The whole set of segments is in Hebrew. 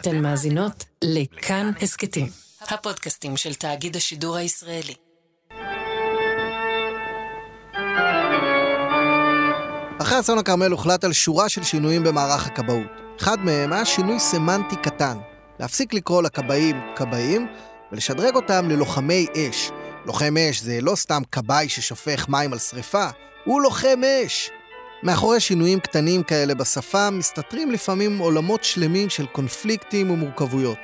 אתן מאזינות לכאן הסכתים, הפודקאסטים של תאגיד השידור הישראלי. אחרי אסון הכרמל הוחלט על שורה של שינויים במערך הכבאות. אחד מהם היה שינוי סמנטי קטן, להפסיק לקרוא לכבאים כבאים ולשדרג אותם ללוחמי אש. לוחם אש זה לא סתם כבאי ששופך מים על שריפה, הוא לוחם אש. מאחורי שינויים קטנים כאלה בשפה מסתתרים לפעמים עולמות שלמים של קונפליקטים ומורכבויות.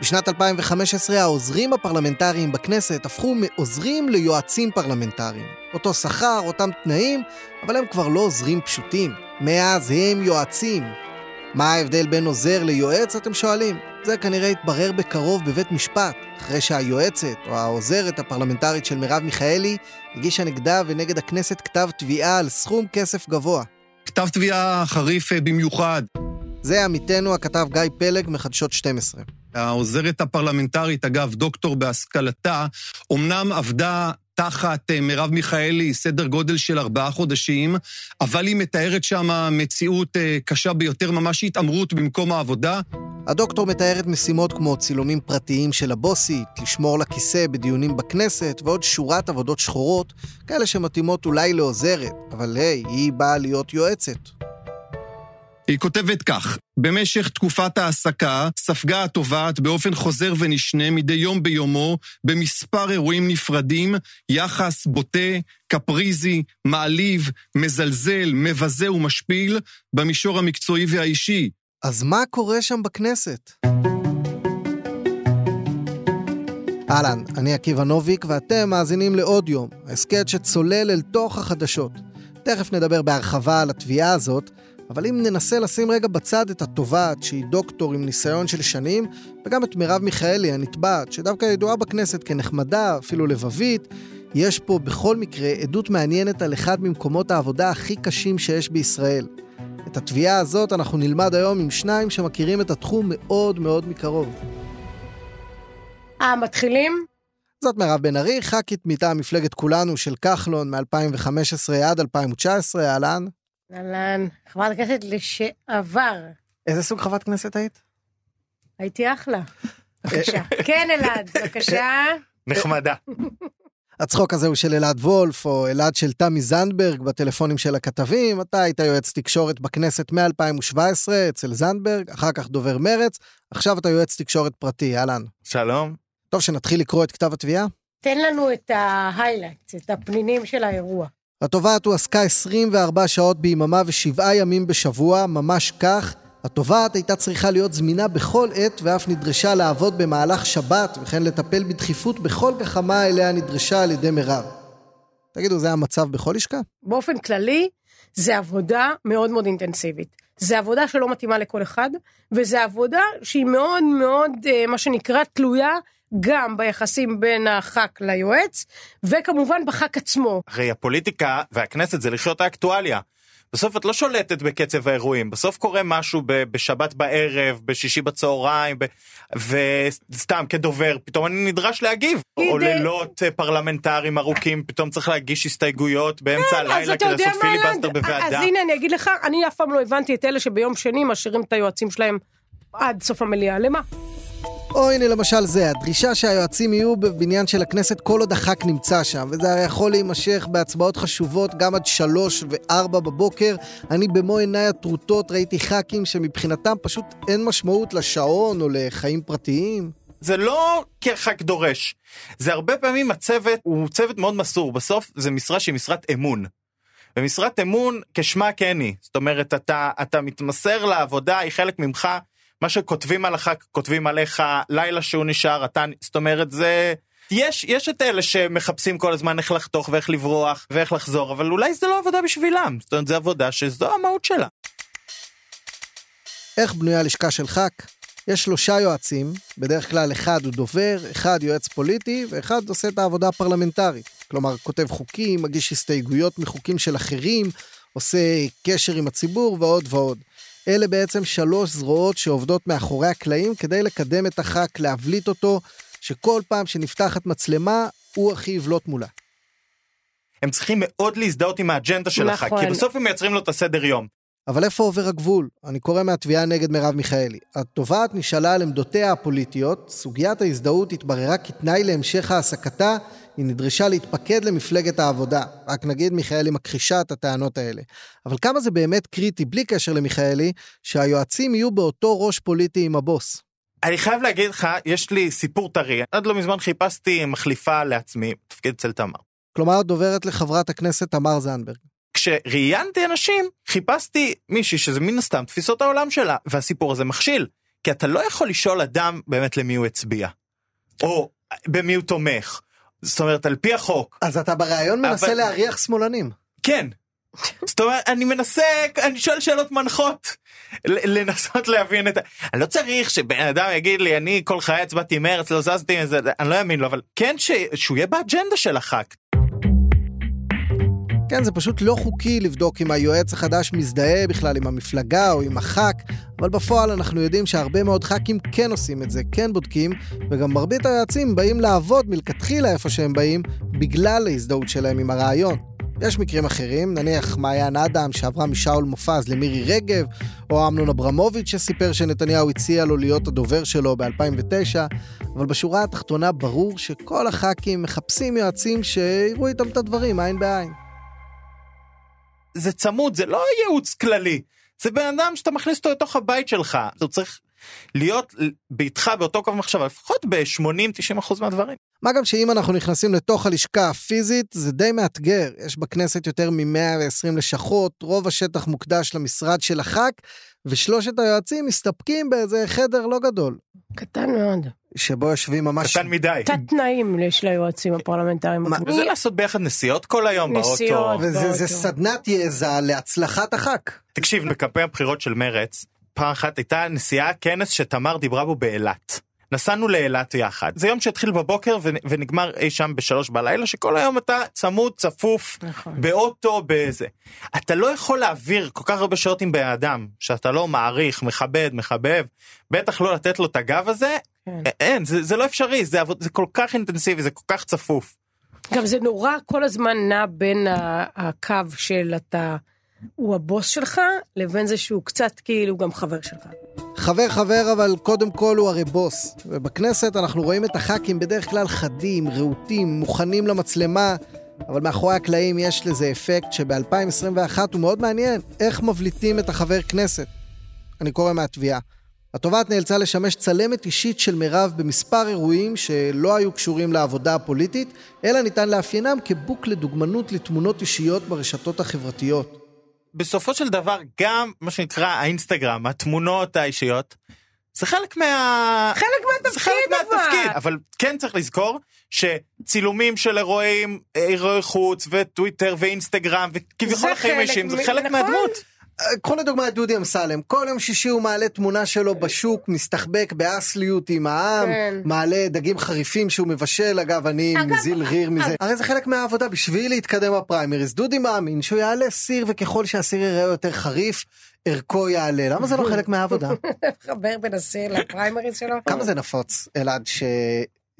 בשנת 2015 העוזרים הפרלמנטריים בכנסת הפכו מעוזרים ליועצים פרלמנטריים. אותו שכר, אותם תנאים, אבל הם כבר לא עוזרים פשוטים. מאז הם יועצים. מה ההבדל בין עוזר ליועץ, אתם שואלים? זה כנראה יתברר בקרוב בבית משפט, אחרי שהיועצת או העוזרת הפרלמנטרית של מרב מיכאלי הגישה נגדה ונגד הכנסת כתב תביעה על סכום כסף גבוה. כתב תביעה חריף אה, במיוחד. זה עמיתנו הכתב גיא פלג מחדשות 12. העוזרת הפרלמנטרית, אגב, דוקטור בהשכלתה, אמנם עבדה תחת אה, מרב מיכאלי סדר גודל של ארבעה חודשים, אבל היא מתארת שם מציאות אה, קשה ביותר, ממש התעמרות במקום העבודה. הדוקטור מתארת משימות כמו צילומים פרטיים של הבוסית, לשמור לכיסא בדיונים בכנסת ועוד שורת עבודות שחורות, כאלה שמתאימות אולי לעוזרת, אבל היי, היא באה להיות יועצת. היא כותבת כך: במשך תקופת ההעסקה ספגה התובעת באופן חוזר ונשנה מדי יום ביומו במספר אירועים נפרדים, יחס בוטה, קפריזי, מעליב, מזלזל, מבזה ומשפיל במישור המקצועי והאישי. אז מה קורה שם בכנסת? אהלן, אני עקיבא נוביק ואתם מאזינים לעוד יום, הסכת שצולל אל תוך החדשות. תכף נדבר בהרחבה על התביעה הזאת, אבל אם ננסה לשים רגע בצד את התובעת, שהיא דוקטור עם ניסיון של שנים, וגם את מרב מיכאלי הנתבעת, שדווקא ידועה בכנסת כנחמדה, אפילו לבבית, יש פה בכל מקרה עדות מעניינת על אחד ממקומות העבודה הכי קשים שיש בישראל. את התביעה הזאת אנחנו נלמד היום עם שניים שמכירים את התחום מאוד מאוד מקרוב. אה, מתחילים? זאת מירב בן ארי, ח"כית מטעם מפלגת כולנו של כחלון מ-2015 עד 2019, אהלן. אהלן, חברת הכנסת לשעבר. איזה סוג חברת כנסת היית? הייתי אחלה. בבקשה. כן, אלעד, בבקשה. נחמדה. הצחוק הזה הוא של אלעד וולף, או אלעד של תמי זנדברג בטלפונים של הכתבים. אתה היית יועץ תקשורת בכנסת מ-2017 אצל זנדברג, אחר כך דובר מרץ, עכשיו אתה יועץ תקשורת פרטי, אהלן. שלום. טוב, שנתחיל לקרוא את כתב התביעה? תן לנו את ההיילייטס, את הפנינים של האירוע. התובעת הועסקה 24 שעות ביממה ושבעה ימים בשבוע, ממש כך. התובעת הייתה צריכה להיות זמינה בכל עת ואף נדרשה לעבוד במהלך שבת וכן לטפל בדחיפות בכל גחמה אליה נדרשה על ידי מירב. תגידו, זה המצב בכל לשכה? באופן כללי, זה עבודה מאוד מאוד אינטנסיבית. זה עבודה שלא מתאימה לכל אחד, וזה עבודה שהיא מאוד מאוד, אה, מה שנקרא, תלויה גם ביחסים בין הח"כ ליועץ, וכמובן בח"כ עצמו. הרי הפוליטיקה והכנסת זה לחיות האקטואליה. בסוף את לא שולטת בקצב האירועים, בסוף קורה משהו ב- בשבת בערב, בשישי בצהריים, ב- וסתם כדובר, פתאום אני נדרש להגיב. או לילות אה, פרלמנטריים ארוכים, פתאום צריך להגיש הסתייגויות באמצע כן, הלילה כדי לעשות פיליבסטר? בוועדה. אז הנה, אני אגיד לך, אני אף פעם לא הבנתי את אלה שביום שני משאירים את היועצים שלהם עד סוף המליאה. למה? או הנה למשל זה, הדרישה שהיועצים יהיו בבניין של הכנסת כל עוד הח"כ נמצא שם, וזה הרי יכול להימשך בהצבעות חשובות גם עד שלוש וארבע בבוקר. אני במו עיניי הטרוטות ראיתי ח"כים שמבחינתם פשוט אין משמעות לשעון או לחיים פרטיים. זה לא כי הח"כ דורש, זה הרבה פעמים הצוות הוא צוות מאוד מסור, בסוף זה משרה שהיא משרת אמון. ומשרת אמון כשמה כן היא, זאת אומרת אתה, אתה מתמסר לעבודה, היא חלק ממך, מה שכותבים על הח"כ כותבים עליך, לילה שהוא נשאר, אתה, זאת אומרת זה... יש, יש את אלה שמחפשים כל הזמן איך לחתוך ואיך לברוח ואיך לחזור, אבל אולי זה לא עבודה בשבילם, זאת אומרת זה עבודה שזו המהות שלה. איך בנויה לשכה של ח"כ? יש שלושה יועצים, בדרך כלל אחד הוא דובר, אחד יועץ פוליטי, ואחד עושה את העבודה הפרלמנטרית. כלומר, כותב חוקים, מגיש הסתייגויות מחוקים של אחרים, עושה קשר עם הציבור ועוד ועוד. אלה בעצם שלוש זרועות שעובדות מאחורי הקלעים כדי לקדם את הח"כ, להבליט אותו, שכל פעם שנפתחת מצלמה, הוא הכי יבלוט מולה. הם צריכים מאוד להזדהות עם האג'נדה של הח"כ, נכון. כי בסוף הם מייצרים לו את הסדר יום. אבל איפה עובר הגבול? אני קורא מהתביעה נגד מרב מיכאלי. התובעת נשאלה על עמדותיה הפוליטיות, סוגיית ההזדהות התבררה כתנאי להמשך העסקתה, היא נדרשה להתפקד למפלגת העבודה. רק נגיד מיכאלי מכחישה את הטענות האלה. אבל כמה זה באמת קריטי, בלי קשר למיכאלי, שהיועצים יהיו באותו ראש פוליטי עם הבוס? אני חייב להגיד לך, יש לי סיפור טרי. עד לא מזמן חיפשתי מחליפה לעצמי, תפקיד אצל תמר. כלומר, דוברת לחברת הכנסת תמר זנדברג. כשראיינתי אנשים, חיפשתי מישהי שזה מן הסתם תפיסות העולם שלה, והסיפור הזה מכשיל. כי אתה לא יכול לשאול אדם באמת למי הוא הצביע. או במי הוא תומך. זאת אומרת, על פי החוק. אז אתה בריאיון מנסה אבל- להריח שמאלנים. כן. זאת אומרת, אני מנסה, אני שואל שאלות מנחות, לנסות להבין את ה... אני לא צריך שבן אדם יגיד לי, אני כל חיי הצבעתי מרץ, לא זזתי מזה, אני לא אאמין לו, אבל כן ש... שהוא יהיה באג'נדה של הח"כ. כן, זה פשוט לא חוקי לבדוק אם היועץ החדש מזדהה בכלל עם המפלגה או עם הח"כ, אבל בפועל אנחנו יודעים שהרבה מאוד ח"כים כן עושים את זה, כן בודקים, וגם מרבית היועצים באים לעבוד מלכתחילה איפה שהם באים, בגלל ההזדהות שלהם עם הרעיון. יש מקרים אחרים, נניח מעיין אדם שעברה משאול מופז למירי רגב, או אמנון אברמוביץ' שסיפר שנתניהו הציע לו להיות הדובר שלו ב-2009, אבל בשורה התחתונה ברור שכל הח"כים מחפשים יועצים שיראו איתם את הדברים עין בעין. זה צמוד, זה לא ייעוץ כללי. זה בן אדם שאתה מכניס אותו לתוך הבית שלך. הוא צריך להיות ביתך באותו קו מחשבה, לפחות ב-80-90% מהדברים. מה גם שאם אנחנו נכנסים לתוך הלשכה הפיזית, זה די מאתגר. יש בכנסת יותר מ-120 לשכות, רוב השטח מוקדש למשרד של הח"כ, ושלושת היועצים מסתפקים באיזה חדר לא גדול, קטן מאוד. שבו יושבים ממש... קטן מדי. תת תנאים יש ליועצים הפרלמנטריים. מה, וזה לעשות ביחד נסיעות כל היום נסיעות. באוטו. וזה זה באוטו. סדנת יעזה להצלחת הח"כ. תקשיב, בקמפיין הבחירות של מרץ, פעם אחת הייתה נסיעה, כנס שתמר דיברה בו באילת. נסענו לאילת יחד. זה יום שהתחיל בבוקר ונ- ונגמר אי שם בשלוש בלילה, שכל היום אתה צמוד, צפוף, נכון. באוטו, בזה. אתה לא יכול להעביר כל כך הרבה שעות עם בן אדם, שאתה לא מעריך, מכבד, מחבב, בטח לא לתת לו את הגב הזה, כן. אין, זה, זה לא אפשרי, זה, זה כל כך אינטנסיבי, זה כל כך צפוף. גם זה נורא כל הזמן נע בין הקו של אתה, הוא הבוס שלך, לבין זה שהוא קצת כאילו גם חבר שלך. חבר חבר, אבל קודם כל הוא הרי בוס. ובכנסת אנחנו רואים את הח"כים בדרך כלל חדים, רהוטים, מוכנים למצלמה, אבל מאחורי הקלעים יש לזה אפקט שב-2021 הוא מאוד מעניין, איך מבליטים את החבר כנסת. אני קורא מהתביעה. התובעת נאלצה לשמש צלמת אישית של מירב במספר אירועים שלא היו קשורים לעבודה הפוליטית, אלא ניתן לאפיינם כבוק לדוגמנות לתמונות אישיות ברשתות החברתיות. בסופו של דבר, גם מה שנקרא האינסטגרם, התמונות האישיות, זה חלק מה... חלק זה מהתפקיד חלק אבל. מהתפקיד, אבל כן צריך לזכור שצילומים של אירועים, אירועי חוץ וטוויטר ואינסטגרם וכביכול זה החיים חלק האישיים, זה חלק נכון. מהדמות. קחו לדוגמה את דודי אמסלם, כל יום שישי הוא מעלה תמונה שלו בשוק, מסתחבק באסליות עם העם, כן. מעלה דגים חריפים שהוא מבשל, אגב, אני אגב, מזיל ריר מזה. הרי זה חלק מהעבודה, בשביל להתקדם בפריימריז. דודי מאמין שהוא יעלה סיר, וככל שהסיר ייראה יותר חריף, ערכו יעלה. למה זה לא חלק מהעבודה? חבר בין הסיר לפריימריז שלו. כמה זה נפוץ, אלעד,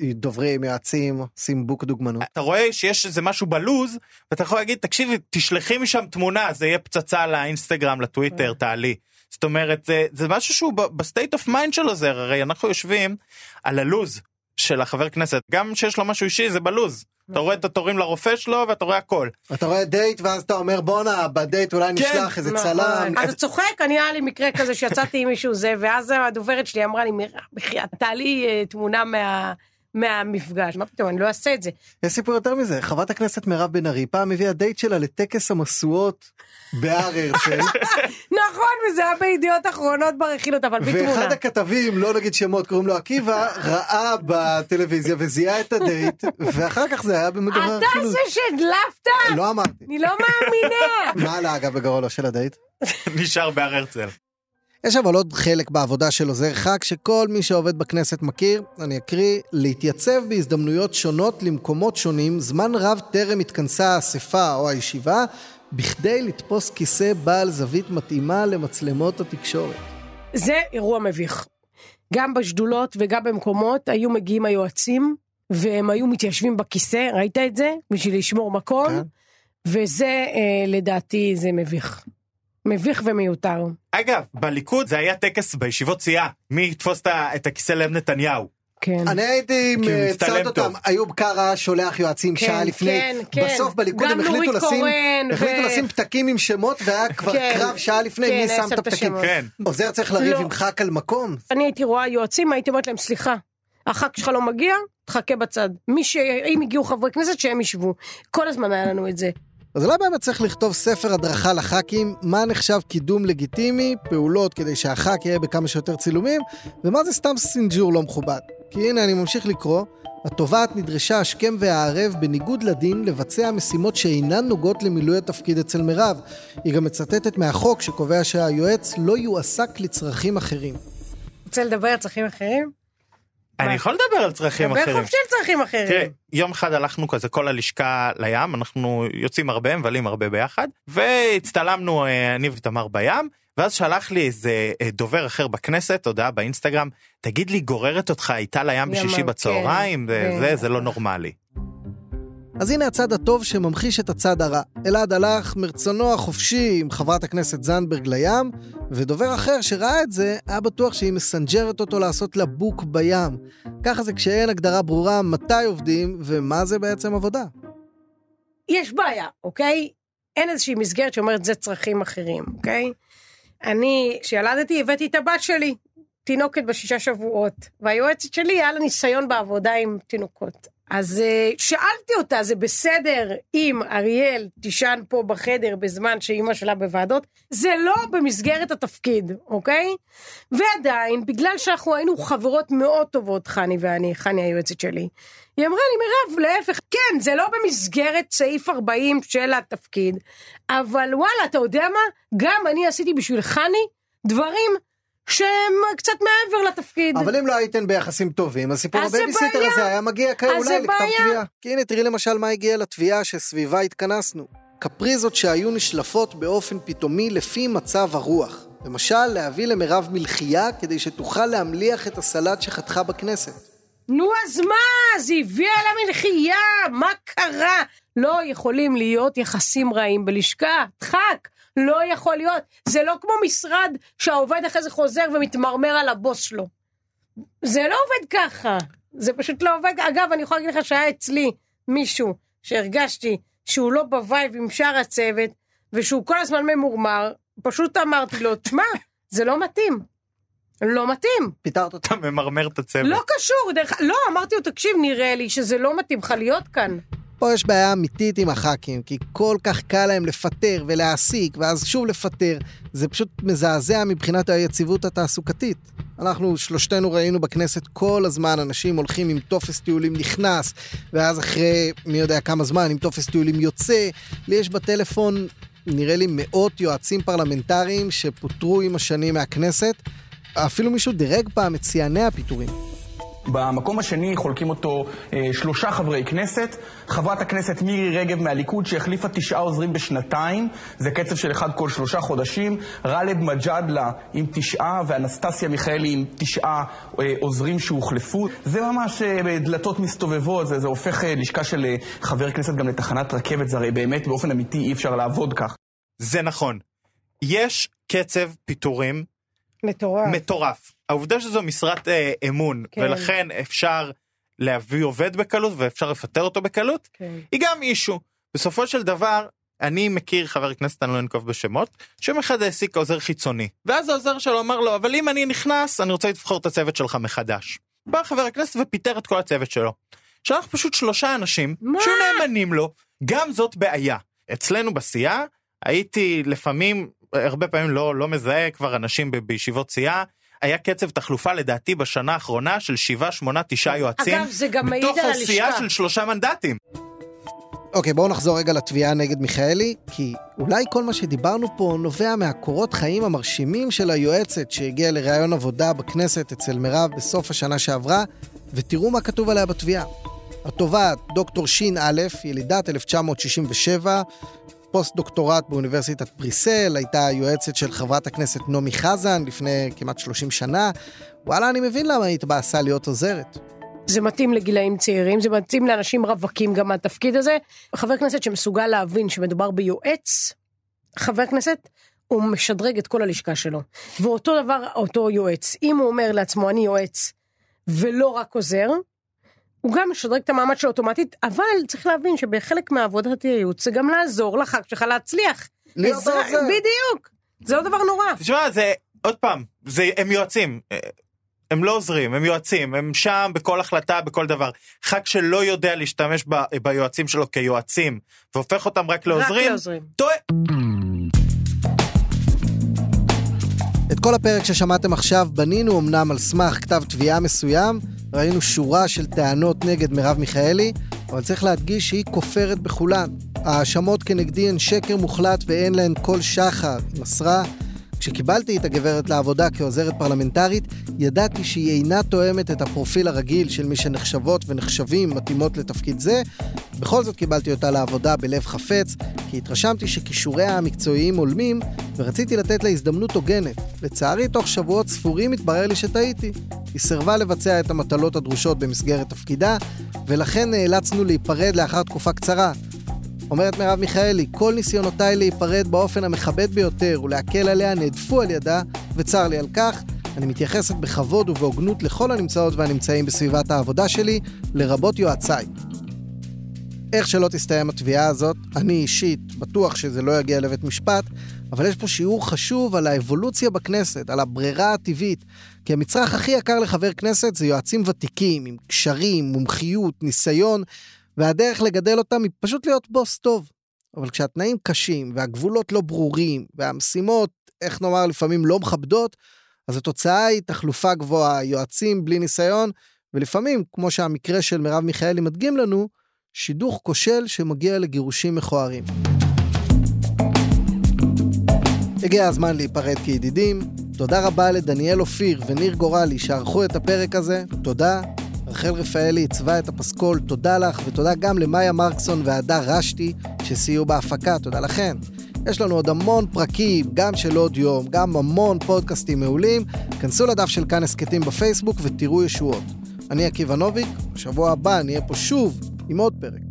שדוברים, יועצים, עושים בוק דוגמנות? אתה רואה שיש איזה משהו בלוז, ואתה יכול להגיד, תקשיבי, תשלחי משם תמונה, זה יהיה פצצה לאינסטגרם, לטוויטר, תעלי. זאת אומרת, זה, זה משהו שהוא ב state of mind שלו זה, הרי אנחנו יושבים על הלוז של החבר כנסת, גם שיש לו משהו אישי, זה בלוז. אתה רואה את התורים לרופא שלו ואתה רואה הכל. אתה רואה דייט, ואז אתה אומר, בואנה, בדייט אולי נשלח איזה נכון. צלם. אז אתה צוחק, אני היה לי מקרה כזה שיצאתי עם מישהו זה, ואז הדוברת שלי אמרה לי, מירב, בחייאת, תעלי אה, תמונה מה- מהמפגש. מה פתאום, אני לא אעשה את זה. יש סיפור יותר מזה, חברת הכנסת מירב בן ארי פעם הביאה דייט שלה לטקס המשואות בהר הרצל, נכון, וזה היה בידיעות אחרונות ברכילות, אבל בלי תמונה. ואחד הכתבים, לא נגיד שמות, קוראים לו עקיבא, ראה בטלוויזיה וזיהה את הדייט, ואחר כך זה היה במדור הרכילות. זה שהדלפת? לא אמרתי. אני לא מאמינה. מה עלה אגב בגורלו של הדייט? נשאר בהר הרצל. יש אבל עוד חלק בעבודה של עוזר ח"כ שכל מי שעובד בכנסת מכיר, אני אקריא, להתייצב בהזדמנויות שונות למקומות שונים, זמן רב טרם התכנסה האספה או הישיבה, בכדי לתפוס כיסא בעל זווית מתאימה למצלמות התקשורת. זה אירוע מביך. גם בשדולות וגם במקומות היו מגיעים היועצים, והם היו מתיישבים בכיסא, ראית את זה? בשביל לשמור מקום, כן. וזה אה, לדעתי זה מביך. מביך ומיותר. אגב, בליכוד זה היה טקס בישיבות סיעה, מי יתפוס את הכיסא לב נתניהו. כן. אני הייתי מצד אותם, טוב. איוב קרא שולח יועצים כן, שעה לפני, כן, כן. בסוף בליכוד הם החליטו לשים, קורן, החליטו ו- לשים פתקים עם שמות והיה כבר כן, קרב שעה לפני כן, מי שם את הפתקים. כן. עוזר צריך לריב לא. עם ח"כ על מקום. אני הייתי רואה יועצים, הייתי אומרת להם, סליחה, הח"כ שלך לא מגיע, תחכה בצד. מי ש... אם הגיעו חברי כנסת, שהם ישבו. כל הזמן היה לנו את זה. אז אולי באמת צריך לכתוב ספר הדרכה לח"כים, מה נחשב קידום לגיטימי, פעולות כדי שהח"כ יהיה בכמה שיותר צילומים, ומה זה סתם סינג'ור לא מכובד. כי הנה אני ממשיך לקרוא, התובעת נדרשה השכם והערב בניגוד לדין לבצע משימות שאינן נוגעות למילוי התפקיד אצל מירב. היא גם מצטטת מהחוק שקובע שהיועץ לא יועסק לצרכים אחרים. רוצה לדבר על צרכים אחרים? אני? יכול לדבר על צרכים דבר אחרים. חופשי על צרכים אחרים. תראה, יום אחד הלכנו כזה כל הלשכה לים, אנחנו יוצאים הרבה, מבלים הרבה ביחד, והצטלמנו אה, אני ותמר בים, ואז שלח לי איזה אה, דובר אחר בכנסת, הודעה באינסטגרם, תגיד לי, גוררת אותך איתה לים בשישי ימה, בצהריים? כן, כן. זה לא נורמלי. אז הנה הצד הטוב שממחיש את הצד הרע. אלעד הלך מרצונו החופשי עם חברת הכנסת זנדברג לים, ודובר אחר שראה את זה, היה בטוח שהיא מסנג'רת אותו לעשות לה בוק בים. ככה זה כשאין הגדרה ברורה מתי עובדים ומה זה בעצם עבודה. יש בעיה, אוקיי? אין איזושהי מסגרת שאומרת זה צרכים אחרים, אוקיי? אני, כשילדתי, הבאתי את הבת שלי, תינוקת בשישה שבועות, והיועצת שלי, היה לה ניסיון בעבודה עם תינוקות. אז uh, שאלתי אותה, זה בסדר אם אריאל תישן פה בחדר בזמן שאימא שלה בוועדות? זה לא במסגרת התפקיד, אוקיי? ועדיין, בגלל שאנחנו היינו חברות מאוד טובות, חני ואני, חני היועצת שלי, היא אמרה לי, מירב, להפך, כן, זה לא במסגרת סעיף 40 של התפקיד, אבל וואלה, אתה יודע מה? גם אני עשיתי בשביל חני דברים שהם קצת מעבר לתפקיד. אבל אם לא הייתן ביחסים טובים, אז סיפור זה הבייביסיטר. הזה היה מגיע אולי זה לכתב. תביעה. כי הנה, תראי למשל מה הגיע לתביעה שסביבה התכנסנו. קפריזות שהיו נשלפות באופן פתאומי לפי מצב הרוח. למשל, להביא למירב מלחייה כדי שתוכל להמליח את הסלט שחתכה בכנסת. נו, אז מה? היא הביאה לה מלחייה, מה קרה? לא יכולים להיות יחסים רעים בלשכה, דחק. לא יכול להיות. זה לא כמו משרד שהעובד אחרי זה חוזר ומתמרמר על הבוס שלו. זה לא עובד ככה. זה פשוט לא עובד. אגב, אני יכולה להגיד לך שהיה אצלי מישהו שהרגשתי שהוא לא ב vibe עם שאר הצוות, ושהוא כל הזמן ממורמר, פשוט אמרתי לו, תשמע, זה לא מתאים. לא מתאים. פיטרת אותה. ממרמר את הצוות. לא קשור, דרך... לא, אמרתי לו, תקשיב, נראה לי שזה לא מתאים לך להיות כאן. פה יש בעיה אמיתית עם הח"כים, כי כל כך קל להם לפטר ולהעסיק, ואז שוב לפטר. זה פשוט מזעזע מבחינת היציבות התעסוקתית. אנחנו שלושתנו ראינו בכנסת כל הזמן אנשים הולכים עם טופס טיולים נכנס, ואז אחרי מי יודע כמה זמן, עם טופס טיולים יוצא. לי יש בטלפון, נראה לי, מאות יועצים פרלמנטריים שפוטרו עם השנים מהכנסת. אפילו מישהו דירג פעם את שיאני הפיטורים. במקום השני חולקים אותו אה, שלושה חברי כנסת. חברת הכנסת מירי רגב מהליכוד שהחליפה תשעה עוזרים בשנתיים, זה קצב של אחד כל שלושה חודשים. גאלב מג'אדלה עם תשעה ואנסטסיה מיכאלי עם תשעה אה, עוזרים שהוחלפו. זה ממש אה, דלתות מסתובבות, זה, זה הופך אה, לשכה של אה, חבר כנסת גם לתחנת רכבת, זה הרי באמת באופן אמיתי אי אפשר לעבוד כך. זה נכון. יש קצב פיטורים מטורף. מטורף. העובדה שזו משרת אה, אמון, כן. ולכן אפשר להביא עובד בקלות ואפשר לפטר אותו בקלות, כן. היא גם אישו. בסופו של דבר, אני מכיר חבר כנסת, אני לא אנקוב בשמות, שיום אחד העסיק עוזר חיצוני. ואז העוזר שלו אמר לו, אבל אם אני נכנס, אני רוצה לבחור את הצוות שלך מחדש. בא חבר הכנסת ופיטר את כל הצוות שלו. שלח פשוט שלושה אנשים, מה? שהיו נאמנים לו, גם זאת בעיה. אצלנו בסיעה, הייתי לפעמים, הרבה פעמים לא, לא מזהה כבר אנשים ב- בישיבות סיעה, היה קצב תחלופה לדעתי בשנה האחרונה של שבעה, שמונה, תשעה יועצים. אגב, זה גם מעיד בתוך על הסיעה הלשכה. של שלושה מנדטים. אוקיי, בואו נחזור רגע לתביעה נגד מיכאלי, כי אולי כל מה שדיברנו פה נובע מהקורות חיים המרשימים של היועצת שהגיעה לראיון עבודה בכנסת אצל מירב בסוף השנה שעברה, ותראו מה כתוב עליה בתביעה. התובעת, דוקטור שין א', ילידת 1967, פוסט דוקטורט באוניברסיטת בריסל, הייתה היועצת של חברת הכנסת נעמי חזן לפני כמעט 30 שנה. וואלה, אני מבין למה היא התבאסה להיות עוזרת. זה מתאים לגילאים צעירים, זה מתאים לאנשים רווקים גם מהתפקיד הזה. חבר כנסת שמסוגל להבין שמדובר ביועץ, חבר כנסת, הוא משדרג את כל הלשכה שלו. ואותו דבר אותו יועץ, אם הוא אומר לעצמו אני יועץ ולא רק עוזר, הוא גם משדרג את המעמד שלו אוטומטית, אבל צריך להבין שבחלק מעבודת הייעוץ זה גם לעזור לח"כ שלך להצליח. להיות עזרה- העוזר. בדיוק. זה לא דבר נורא. תשמע זה עוד פעם זה הם יועצים. הם לא עוזרים, הם יועצים, הם שם בכל החלטה, בכל דבר. ח"כ שלא יודע להשתמש ב, ביועצים שלו כיועצים, והופך אותם רק לעוזרים, לעוזרים. טועה. את כל הפרק ששמעתם עכשיו בנינו אמנם על סמך כתב תביעה מסוים, ראינו שורה של טענות נגד מרב מיכאלי, אבל צריך להדגיש שהיא כופרת בכולן. ההאשמות כנגדי הן שקר מוחלט ואין להן כל שחר, היא מסרה. כשקיבלתי את הגברת לעבודה כעוזרת פרלמנטרית, ידעתי שהיא אינה תואמת את הפרופיל הרגיל של מי שנחשבות ונחשבים מתאימות לתפקיד זה. בכל זאת קיבלתי אותה לעבודה בלב חפץ, כי התרשמתי שכישוריה המקצועיים הולמים, ורציתי לתת לה הזדמנות הוגנת. לצערי, תוך שבועות ספורים התברר לי שטעיתי. היא סירבה לבצע את המטלות הדרושות במסגרת תפקידה, ולכן נאלצנו להיפרד לאחר תקופה קצרה. אומרת מרב מיכאלי, כל ניסיונותיי להיפרד באופן המכבד ביותר ולהקל עליה נהדפו על ידה, וצר לי על כך. אני מתייחסת בכבוד ובהוגנות לכל הנמצאות והנמצאים בסביבת העבודה שלי, לרבות יועציי. איך שלא תסתיים התביעה הזאת, אני אישית בטוח שזה לא יגיע לבית משפט, אבל יש פה שיעור חשוב על האבולוציה בכנסת, על הברירה הטבעית. כי המצרך הכי יקר לחבר כנסת זה יועצים ותיקים, עם קשרים, מומחיות, ניסיון, והדרך לגדל אותם היא פשוט להיות בוס טוב. אבל כשהתנאים קשים, והגבולות לא ברורים, והמשימות, איך נאמר, לפעמים לא מכבדות, אז התוצאה היא תחלופה גבוהה, יועצים בלי ניסיון, ולפעמים, כמו שהמקרה של מרב מיכאלי מדגים לנו, שידוך כושל שמגיע לגירושים מכוערים. הגיע הזמן להיפרד כידידים. תודה רבה לדניאל אופיר וניר גורלי שערכו את הפרק הזה. תודה. רחל רפאלי עיצבה את הפסקול, תודה לך, ותודה גם למאיה מרקסון והדר רשתי שסייעו בהפקה, תודה לכן. יש לנו עוד המון פרקים, גם של עוד יום, גם המון פודקאסטים מעולים. כנסו לדף של כאן הסכתים בפייסבוק ותראו ישועות. אני עקיבא נוביק, בשבוע הבא נהיה פה שוב עם עוד פרק.